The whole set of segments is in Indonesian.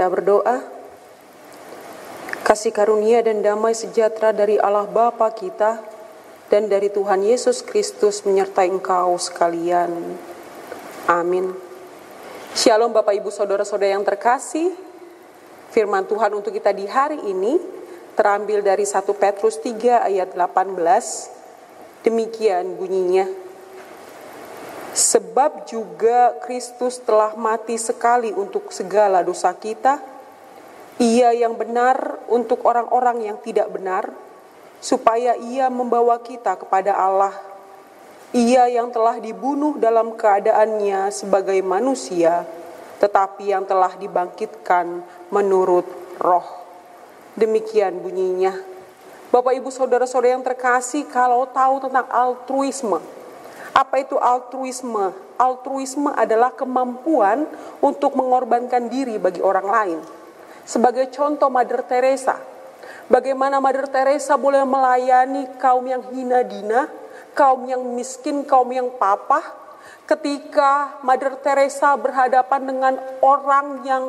kita berdoa. Kasih karunia dan damai sejahtera dari Allah Bapa kita dan dari Tuhan Yesus Kristus menyertai engkau sekalian. Amin. Shalom Bapak Ibu Saudara-saudara yang terkasih. Firman Tuhan untuk kita di hari ini terambil dari 1 Petrus 3 ayat 18. Demikian bunyinya. Sebab juga Kristus telah mati sekali untuk segala dosa kita, ia yang benar untuk orang-orang yang tidak benar, supaya ia membawa kita kepada Allah. Ia yang telah dibunuh dalam keadaannya sebagai manusia, tetapi yang telah dibangkitkan menurut roh. Demikian bunyinya. Bapak ibu saudara-saudara yang terkasih kalau tahu tentang altruisme, apa itu altruisme? Altruisme adalah kemampuan untuk mengorbankan diri bagi orang lain. Sebagai contoh Mother Teresa, bagaimana Mother Teresa boleh melayani kaum yang hina dina, kaum yang miskin, kaum yang papa, ketika Mother Teresa berhadapan dengan orang yang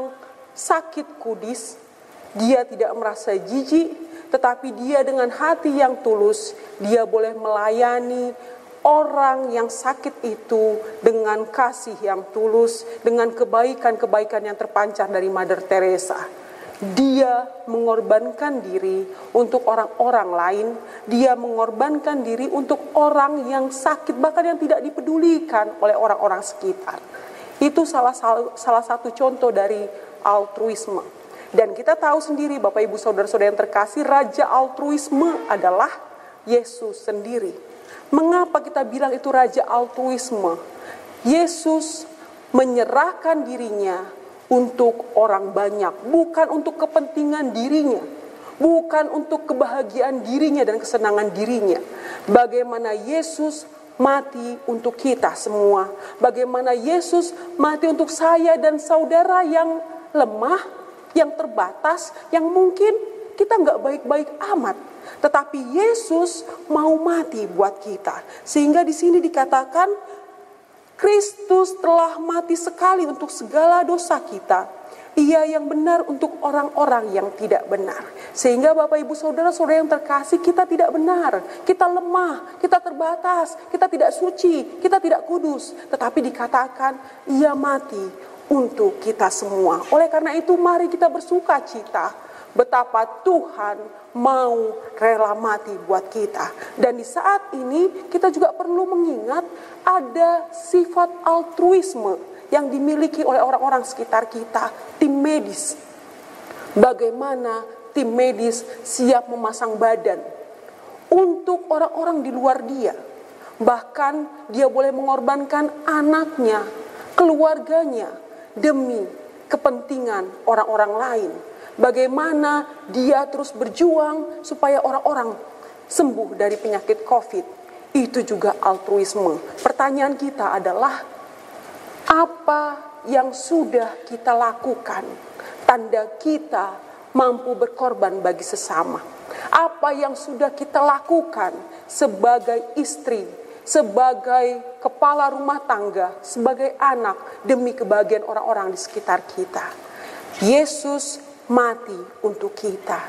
sakit kudis, dia tidak merasa jijik, tetapi dia dengan hati yang tulus, dia boleh melayani, orang yang sakit itu dengan kasih yang tulus, dengan kebaikan-kebaikan yang terpancar dari Mother Teresa. Dia mengorbankan diri untuk orang-orang lain, dia mengorbankan diri untuk orang yang sakit, bahkan yang tidak dipedulikan oleh orang-orang sekitar. Itu salah, salah satu contoh dari altruisme. Dan kita tahu sendiri Bapak Ibu Saudara-saudara yang terkasih, Raja altruisme adalah Yesus sendiri Mengapa kita bilang itu raja altruisme? Yesus menyerahkan dirinya untuk orang banyak, bukan untuk kepentingan dirinya, bukan untuk kebahagiaan dirinya dan kesenangan dirinya. Bagaimana Yesus mati untuk kita semua, bagaimana Yesus mati untuk saya dan saudara yang lemah, yang terbatas, yang mungkin kita nggak baik-baik amat. Tetapi Yesus mau mati buat kita. Sehingga di sini dikatakan Kristus telah mati sekali untuk segala dosa kita. Ia yang benar untuk orang-orang yang tidak benar. Sehingga Bapak Ibu Saudara-saudara yang terkasih kita tidak benar. Kita lemah, kita terbatas, kita tidak suci, kita tidak kudus. Tetapi dikatakan ia mati untuk kita semua. Oleh karena itu mari kita bersuka cita betapa Tuhan mau rela mati buat kita. Dan di saat ini kita juga perlu mengingat ada sifat altruisme yang dimiliki oleh orang-orang sekitar kita, tim medis. Bagaimana tim medis siap memasang badan untuk orang-orang di luar dia. Bahkan dia boleh mengorbankan anaknya, keluarganya demi kepentingan orang-orang lain bagaimana dia terus berjuang supaya orang-orang sembuh dari penyakit COVID. Itu juga altruisme. Pertanyaan kita adalah apa yang sudah kita lakukan tanda kita mampu berkorban bagi sesama. Apa yang sudah kita lakukan sebagai istri, sebagai kepala rumah tangga, sebagai anak demi kebahagiaan orang-orang di sekitar kita. Yesus mati untuk kita.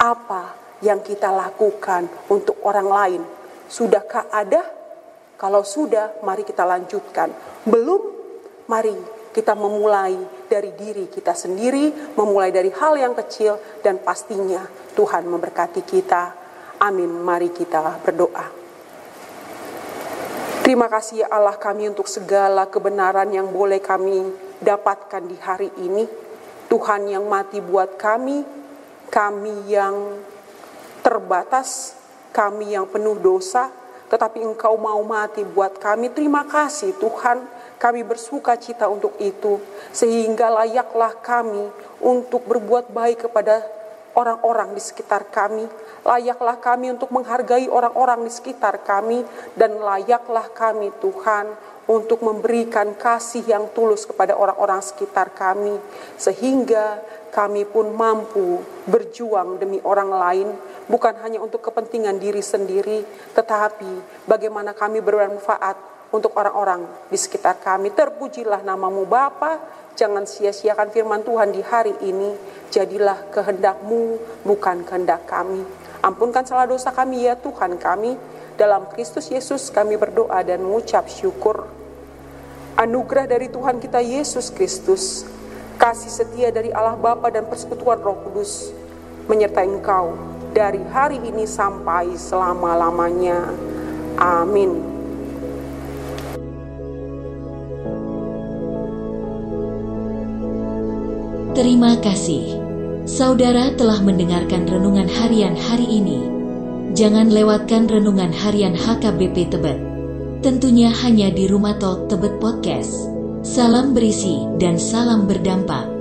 Apa yang kita lakukan untuk orang lain? Sudahkah ada? Kalau sudah, mari kita lanjutkan. Belum? Mari kita memulai dari diri kita sendiri, memulai dari hal yang kecil, dan pastinya Tuhan memberkati kita. Amin. Mari kita berdoa. Terima kasih ya Allah kami untuk segala kebenaran yang boleh kami dapatkan di hari ini. Tuhan yang mati buat kami, kami yang terbatas, kami yang penuh dosa, tetapi Engkau mau mati buat kami. Terima kasih Tuhan, kami bersuka cita untuk itu, sehingga layaklah kami untuk berbuat baik kepada orang-orang di sekitar kami. Layaklah kami untuk menghargai orang-orang di sekitar kami, dan layaklah kami Tuhan untuk memberikan kasih yang tulus kepada orang-orang sekitar kami, sehingga kami pun mampu berjuang demi orang lain, bukan hanya untuk kepentingan diri sendiri, tetapi bagaimana kami bermanfaat untuk orang-orang di sekitar kami. Terpujilah namamu Bapa, jangan sia-siakan firman Tuhan di hari ini. Jadilah kehendakmu, bukan kehendak kami. Ampunkan salah dosa kami ya Tuhan kami. Dalam Kristus Yesus kami berdoa dan mengucap syukur. Anugerah dari Tuhan kita Yesus Kristus, kasih setia dari Allah Bapa dan persekutuan Roh Kudus menyertai engkau dari hari ini sampai selama-lamanya. Amin. Terima kasih. Saudara telah mendengarkan renungan harian hari ini. Jangan lewatkan renungan harian HKBP Tebet. Tentunya hanya di Rumah Talk Tebet Podcast. Salam berisi dan salam berdampak.